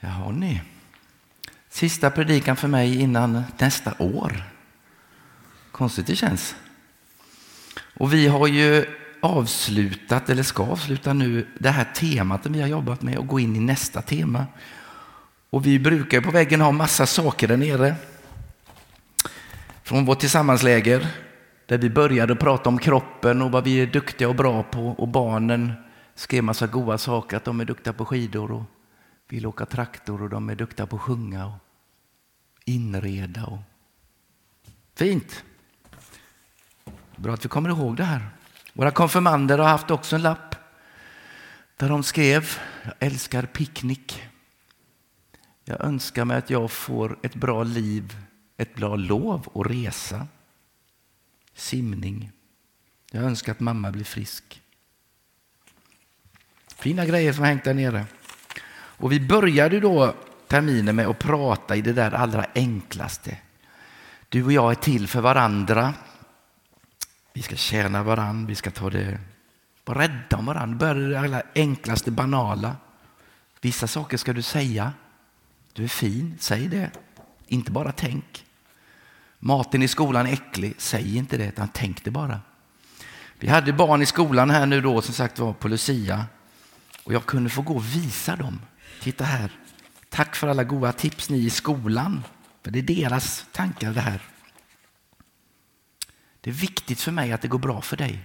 Jaha ni. Sista predikan för mig innan nästa år. Konstigt det känns. Och vi har ju avslutat, eller ska avsluta nu, det här temat som vi har jobbat med och gå in i nästa tema. Och vi brukar på väggen ha massa saker där nere. Från vårt tillsammansläger där vi började prata om kroppen och vad vi är duktiga och bra på och barnen skrev massa goda saker, att de är duktiga på skidor och vill åka traktor och de är duktiga på att sjunga och inreda. Och... Fint! Bra att vi kommer ihåg det här. Våra konfirmander har haft också en lapp där de skrev Jag älskar picknick. Jag önskar mig att jag får ett bra liv, ett bra lov och resa. Simning. Jag önskar att mamma blir frisk. Fina grejer som har hängt där nere. Och vi började då terminen med att prata i det där allra enklaste. Du och jag är till för varandra. Vi ska tjäna varandra, vi ska ta det, vara rädda om varandra. Börja det allra enklaste, banala. Vissa saker ska du säga. Du är fin, säg det. Inte bara tänk. Maten i skolan är äcklig, säg inte det, utan tänk det bara. Vi hade barn i skolan här nu då, som sagt var på Lucia. Och jag kunde få gå och visa dem. Titta här. Tack för alla goda tips ni i skolan. För det är deras tankar det här. Det är viktigt för mig att det går bra för dig.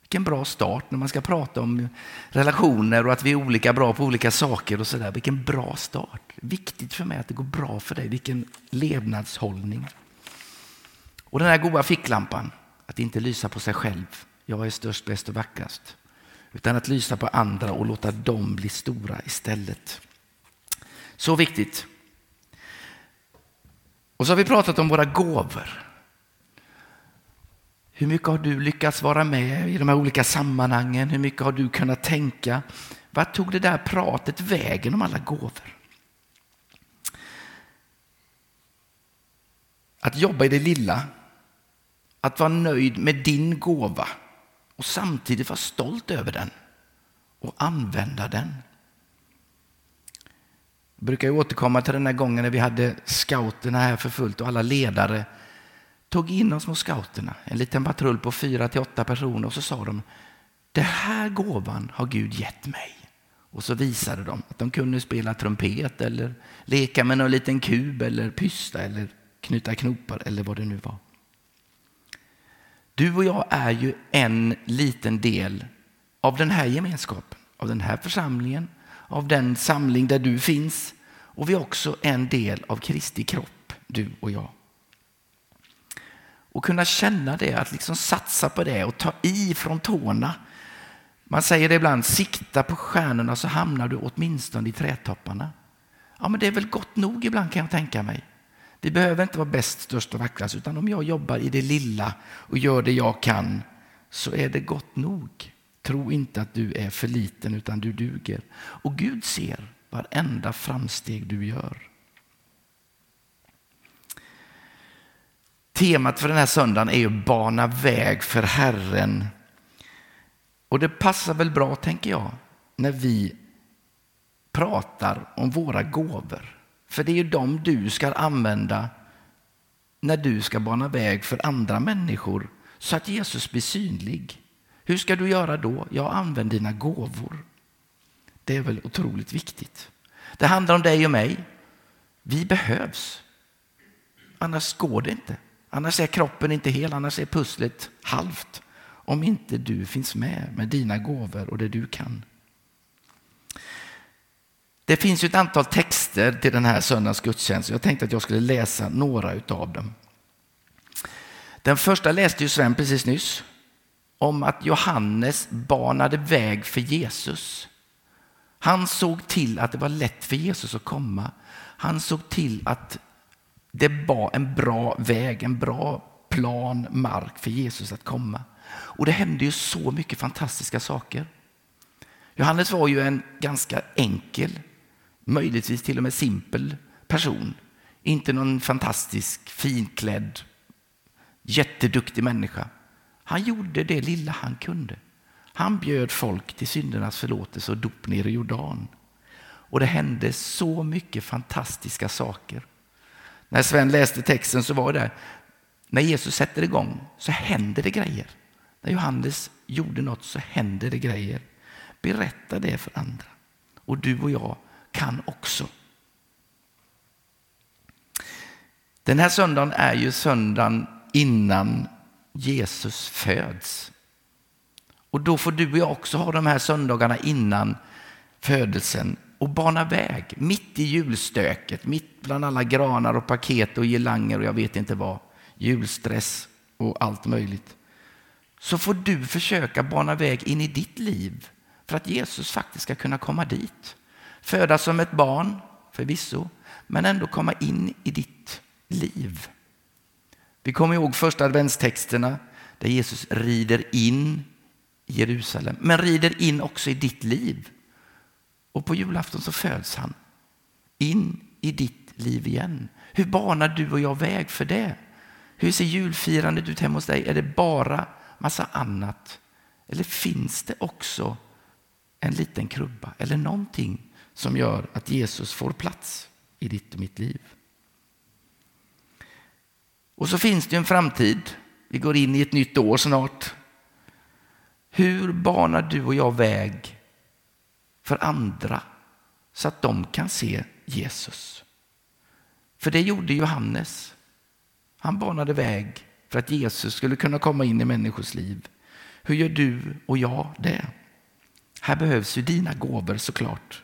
Vilken bra start när man ska prata om relationer och att vi är olika bra på olika saker och sådär. Vilken bra start. Viktigt för mig att det går bra för dig. Vilken levnadshållning. Och den här goda ficklampan, att inte lysa på sig själv. Jag är störst, bäst och vackrast. Utan att lysa på andra och låta dem bli stora istället. Så viktigt. Och så har vi pratat om våra gåvor. Hur mycket har du lyckats vara med i de här olika sammanhangen? Hur mycket har du kunnat tänka? Vart tog det där pratet vägen om alla gåvor? Att jobba i det lilla, att vara nöjd med din gåva och samtidigt vara stolt över den och använda den. Jag brukar återkomma till den här gången när vi hade scouterna här för fullt och alla ledare tog in de små scouterna, en liten patrull på fyra till åtta personer och så sa de det här gåvan har Gud gett mig. Och så visade de att de kunde spela trumpet eller leka med någon liten kub eller pysta eller knyta knopar eller vad det nu var. Du och jag är ju en liten del av den här gemenskapen, av den här församlingen, av den samling där du finns och vi är också en del av Kristi kropp, du och jag. Och kunna känna det, att liksom satsa på det och ta i från tårna. Man säger det ibland, sikta på stjärnorna så hamnar du åtminstone i trädtopparna. Ja, men det är väl gott nog ibland kan jag tänka mig. Vi behöver inte vara bäst, störst och vackrast, utan om jag jobbar i det lilla och gör det jag kan så är det gott nog. Tro inte att du är för liten, utan du duger. Och Gud ser varenda framsteg du gör. Temat för den här söndagen är att bana väg för Herren. Och det passar väl bra, tänker jag, när vi pratar om våra gåvor. För det är ju dem du ska använda när du ska bana väg för andra människor så att Jesus blir synlig. Hur ska du göra då? Jag använd dina gåvor. Det är väl otroligt viktigt. Det handlar om dig och mig. Vi behövs. Annars går det inte. Annars är kroppen inte hel, annars är pusslet halvt. Om inte du finns med med dina gåvor och det du kan. Det finns ett antal texter till den här söndagens gudstjänst. Jag tänkte att jag skulle läsa några av dem. Den första läste ju Sven precis nyss om att Johannes banade väg för Jesus. Han såg till att det var lätt för Jesus att komma. Han såg till att det var en bra väg, en bra plan, mark för Jesus att komma. Och det hände ju så mycket fantastiska saker. Johannes var ju en ganska enkel, möjligtvis till och med simpel person. Inte någon fantastisk, finklädd, jätteduktig människa. Han gjorde det lilla han kunde. Han bjöd folk till syndernas förlåtelse och dop ner i Jordan. och det hände så mycket fantastiska saker. När Sven läste texten så var det, när Jesus sätter igång så händer det grejer. När Johannes gjorde något så händer det grejer. Berätta det för andra. Och du och jag kan också. Den här söndagen är ju söndagen innan Jesus föds. Och då får du och jag också ha de här söndagarna innan födelsen och bana väg mitt i julstöket, mitt bland alla granar och paket och girlanger och jag vet inte vad, julstress och allt möjligt. Så får du försöka bana väg in i ditt liv för att Jesus faktiskt ska kunna komma dit. Födas som ett barn, förvisso, men ändå komma in i ditt liv. Vi kommer ihåg första adventstexterna där Jesus rider in i Jerusalem, men rider in också i ditt liv. Och på julafton så föds han in i ditt liv igen. Hur banar du och jag väg för det? Hur ser julfirandet ut hemma hos dig? Är det bara massa annat? Eller finns det också en liten krubba eller någonting som gör att Jesus får plats i ditt och mitt liv? Och så finns det en framtid. Vi går in i ett nytt år snart. Hur banar du och jag väg för andra så att de kan se Jesus? För det gjorde Johannes. Han banade väg för att Jesus skulle kunna komma in i människors liv. Hur gör du och jag det? Här behövs ju dina gåvor såklart.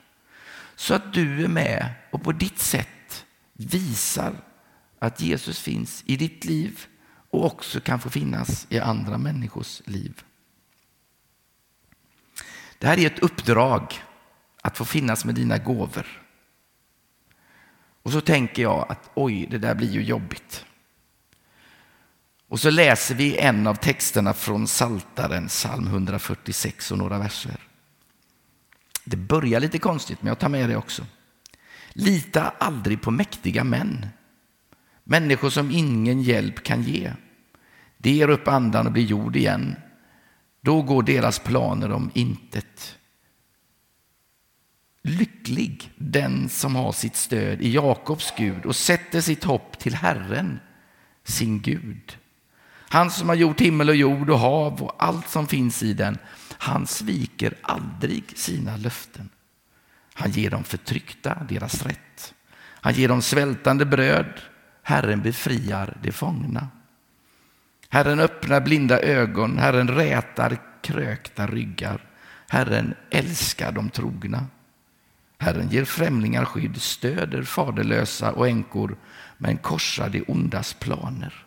Så att du är med och på ditt sätt visar att Jesus finns i ditt liv och också kan få finnas i andra människors liv. Det här är ett uppdrag att få finnas med dina gåvor. Och så tänker jag att oj, det där blir ju jobbigt. Och så läser vi en av texterna från Saltaren, psalm 146 och några verser. Det börjar lite konstigt, men jag tar med det också. Lita aldrig på mäktiga män Människor som ingen hjälp kan ge. De ger upp andan och blir jord igen. Då går deras planer om intet. Lycklig den som har sitt stöd i Jakobs Gud och sätter sitt hopp till Herren, sin Gud. Han som har gjort himmel och jord och hav och allt som finns i den. Han sviker aldrig sina löften. Han ger dem förtryckta deras rätt. Han ger dem svältande bröd Herren befriar de fångna. Herren öppnar blinda ögon, Herren rätar krökta ryggar. Herren älskar de trogna. Herren ger främlingar skydd, stöder faderlösa och änkor, men korsar de ondas planer.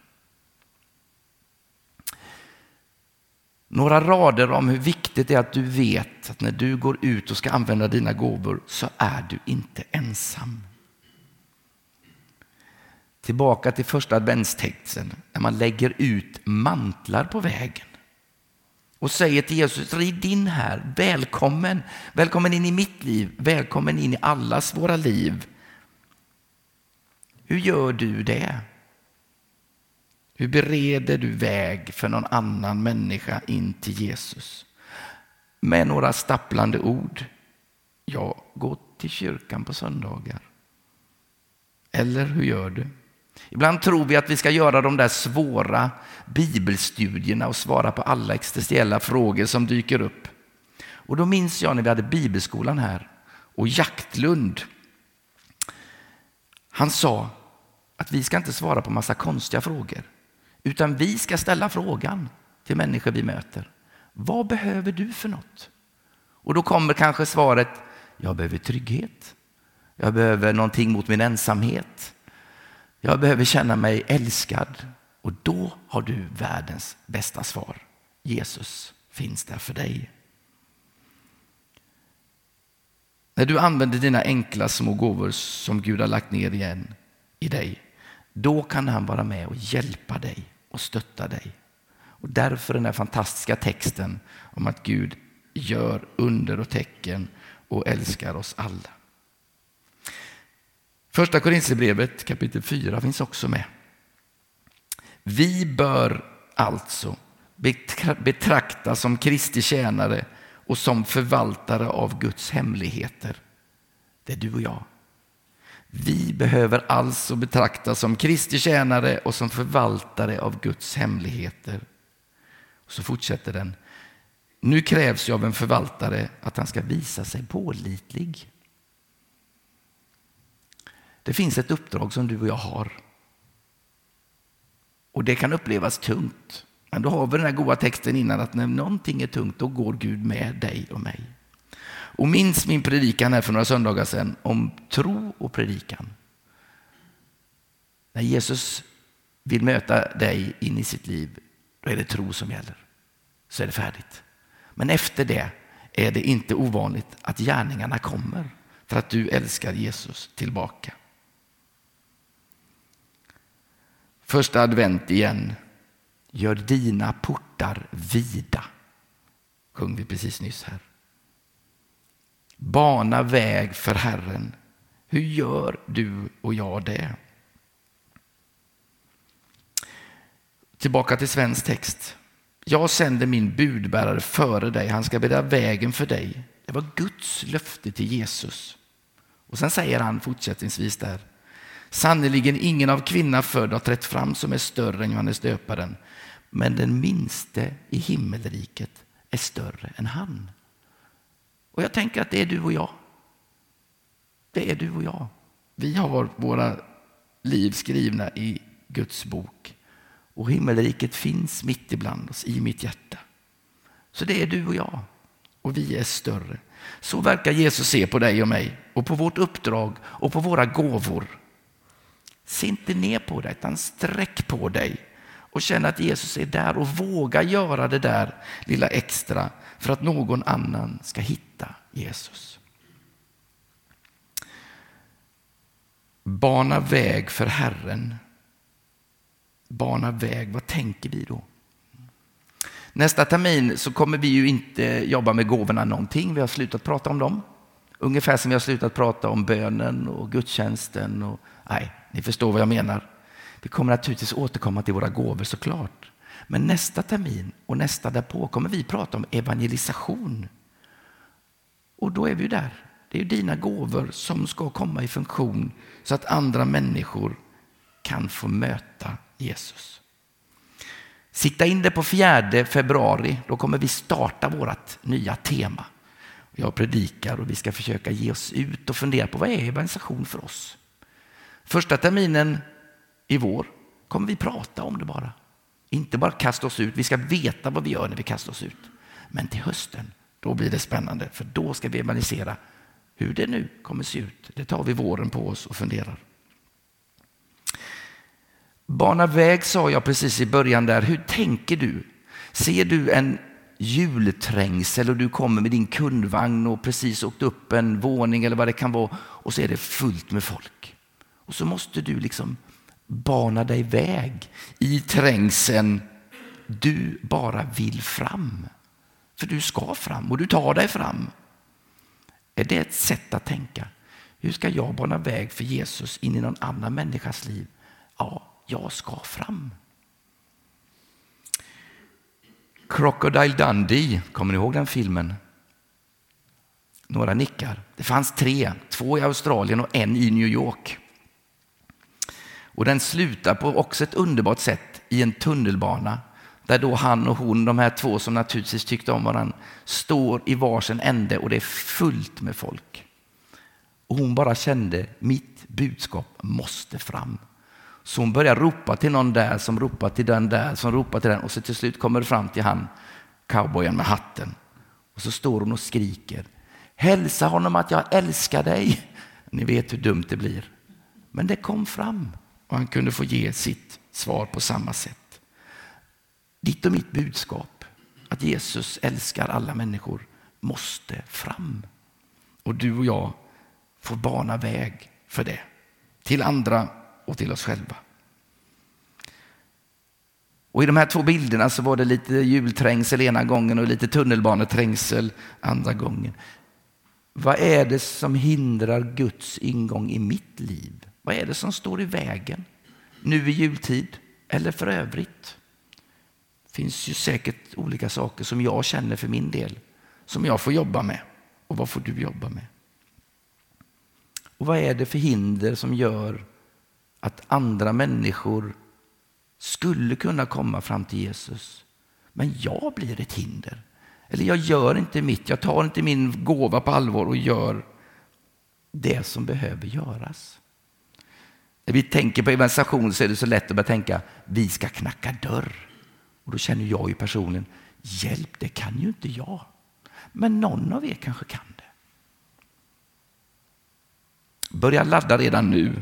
Några rader om hur viktigt det är att du vet att när du går ut och ska använda dina gåvor så är du inte ensam. Tillbaka till första adventstexten när man lägger ut mantlar på vägen och säger till Jesus, rid in här, välkommen, välkommen in i mitt liv, välkommen in i allas våra liv. Hur gör du det? Hur bereder du väg för någon annan människa in till Jesus? Med några stapplande ord. Ja, gå till kyrkan på söndagar. Eller hur gör du? Ibland tror vi att vi ska göra de där svåra bibelstudierna och svara på alla existentiella frågor som dyker upp. Och då minns jag när vi hade bibelskolan här och Jaktlund. Han sa att vi ska inte svara på massa konstiga frågor utan vi ska ställa frågan till människor vi möter. Vad behöver du för något? Och då kommer kanske svaret, jag behöver trygghet. Jag behöver någonting mot min ensamhet. Jag behöver känna mig älskad och då har du världens bästa svar. Jesus finns där för dig. När du använder dina enkla små gåvor som Gud har lagt ner igen i dig, då kan han vara med och hjälpa dig och stötta dig. Och därför den här fantastiska texten om att Gud gör under och tecken och älskar oss alla. Första Korinthierbrevet kapitel 4 finns också med. Vi bör alltså betraktas som Kristi tjänare och som förvaltare av Guds hemligheter. Det är du och jag. Vi behöver alltså betraktas som Kristi tjänare och som förvaltare av Guds hemligheter. Så fortsätter den. Nu krävs ju av en förvaltare att han ska visa sig pålitlig. Det finns ett uppdrag som du och jag har. Och det kan upplevas tungt. Men då har vi den här goda texten innan att när någonting är tungt då går Gud med dig och mig. Och minns min predikan här för några söndagar sedan om tro och predikan. När Jesus vill möta dig in i sitt liv, då är det tro som gäller. Så är det färdigt. Men efter det är det inte ovanligt att gärningarna kommer för att du älskar Jesus tillbaka. Första advent igen. Gör dina portar vida. Sjöng vi precis nyss här. Bana väg för Herren. Hur gör du och jag det? Tillbaka till svensk text. Jag sänder min budbärare före dig, han ska bereda vägen för dig. Det var Guds löfte till Jesus. Och sen säger han fortsättningsvis där. Sannerligen ingen av kvinna född har trätt fram som är större än Johannes döparen. Men den minste i himmelriket är större än han. Och jag tänker att det är du och jag. Det är du och jag. Vi har våra liv skrivna i Guds bok. Och himmelriket finns mitt ibland oss, i mitt hjärta. Så det är du och jag. Och vi är större. Så verkar Jesus se på dig och mig och på vårt uppdrag och på våra gåvor. Se inte ner på dig, utan sträck på dig och känn att Jesus är där och våga göra det där lilla extra för att någon annan ska hitta Jesus. Bana väg för Herren. Bana väg, vad tänker vi då? Nästa termin så kommer vi ju inte jobba med gåvorna någonting. Vi har slutat prata om dem. Ungefär som vi har slutat prata om bönen och gudstjänsten. Och, nej, ni förstår vad jag menar. Vi kommer naturligtvis återkomma till våra gåvor såklart. Men nästa termin och nästa därpå kommer vi prata om evangelisation. Och då är vi där. Det är dina gåvor som ska komma i funktion så att andra människor kan få möta Jesus. Sikta in det på 4 februari. Då kommer vi starta vårt nya tema. Jag predikar och vi ska försöka ge oss ut och fundera på vad är evangelisation för oss? Första terminen i vår kommer vi prata om det bara. Inte bara kasta oss ut, vi ska veta vad vi gör när vi kastar oss ut. Men till hösten, då blir det spännande, för då ska vi evangelisera hur det nu kommer se ut. Det tar vi våren på oss och funderar. Bana väg sa jag precis i början där. Hur tänker du? Ser du en julträngsel och du kommer med din kundvagn och precis åkt upp en våning eller vad det kan vara och så är det fullt med folk. Och så måste du liksom bana dig väg i trängseln du bara vill fram. För du ska fram och du tar dig fram. Är det ett sätt att tänka? Hur ska jag bana väg för Jesus in i någon annan människas liv? Ja, jag ska fram. Crocodile Dundee, kommer ni ihåg den filmen? Några nickar. Det fanns tre, två i Australien och en i New York. Och den slutar på också ett underbart sätt i en tunnelbana där då han och hon, de här två som naturligtvis tyckte om varandra, står i varsin ände och det är fullt med folk. Och hon bara kände, mitt budskap måste fram. Så hon börjar ropa till någon där som ropar till den där som ropar till den och så till slut kommer det fram till han, cowboyen med hatten. Och så står hon och skriker. Hälsa honom att jag älskar dig. Ni vet hur dumt det blir. Men det kom fram och han kunde få ge sitt svar på samma sätt. Ditt och mitt budskap, att Jesus älskar alla människor, måste fram. Och du och jag får bana väg för det. Till andra och till oss själva. Och I de här två bilderna så var det lite julträngsel ena gången och lite tunnelbaneträngsel andra gången. Vad är det som hindrar Guds ingång i mitt liv? Vad är det som står i vägen nu i jultid eller för övrigt? Det finns ju säkert olika saker som jag känner för min del som jag får jobba med. Och vad får du jobba med? Och vad är det för hinder som gör att andra människor skulle kunna komma fram till Jesus, men jag blir ett hinder? Eller jag gör inte mitt, jag tar inte min gåva på allvar och gör det som behöver göras. När vi tänker på evangelisation så är det så lätt att börja tänka vi ska knacka dörr. Och då känner jag ju personligen, hjälp det kan ju inte jag. Men någon av er kanske kan det. Börja ladda redan nu.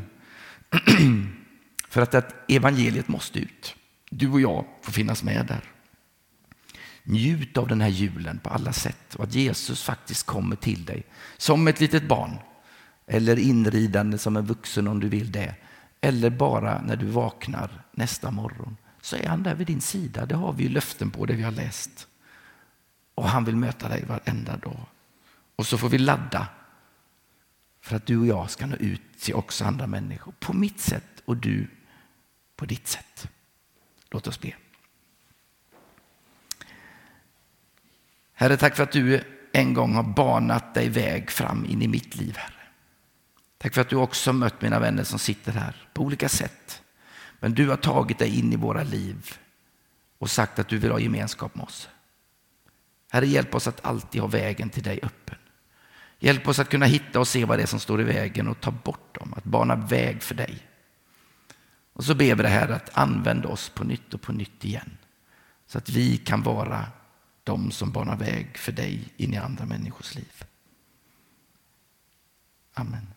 För att evangeliet måste ut. Du och jag får finnas med där. Njut av den här julen på alla sätt och att Jesus faktiskt kommer till dig som ett litet barn eller inridande som en vuxen om du vill det. Eller bara när du vaknar nästa morgon så är han där vid din sida. Det har vi ju löften på, det vi har läst. Och han vill möta dig varenda dag. Och så får vi ladda för att du och jag ska nå ut till också andra människor på mitt sätt och du på ditt sätt. Låt oss be. Herre, tack för att du en gång har banat dig väg fram in i mitt liv, Herre. Tack för att du också mött mina vänner som sitter här på olika sätt. Men du har tagit dig in i våra liv och sagt att du vill ha gemenskap med oss. Herre, hjälp oss att alltid ha vägen till dig öppen. Hjälp oss att kunna hitta och se vad det är som står i vägen och ta bort dem, att bana väg för dig. Och så ber vi det här att använda oss på nytt och på nytt igen. Så att vi kan vara de som banar väg för dig in i andra människors liv. Amen.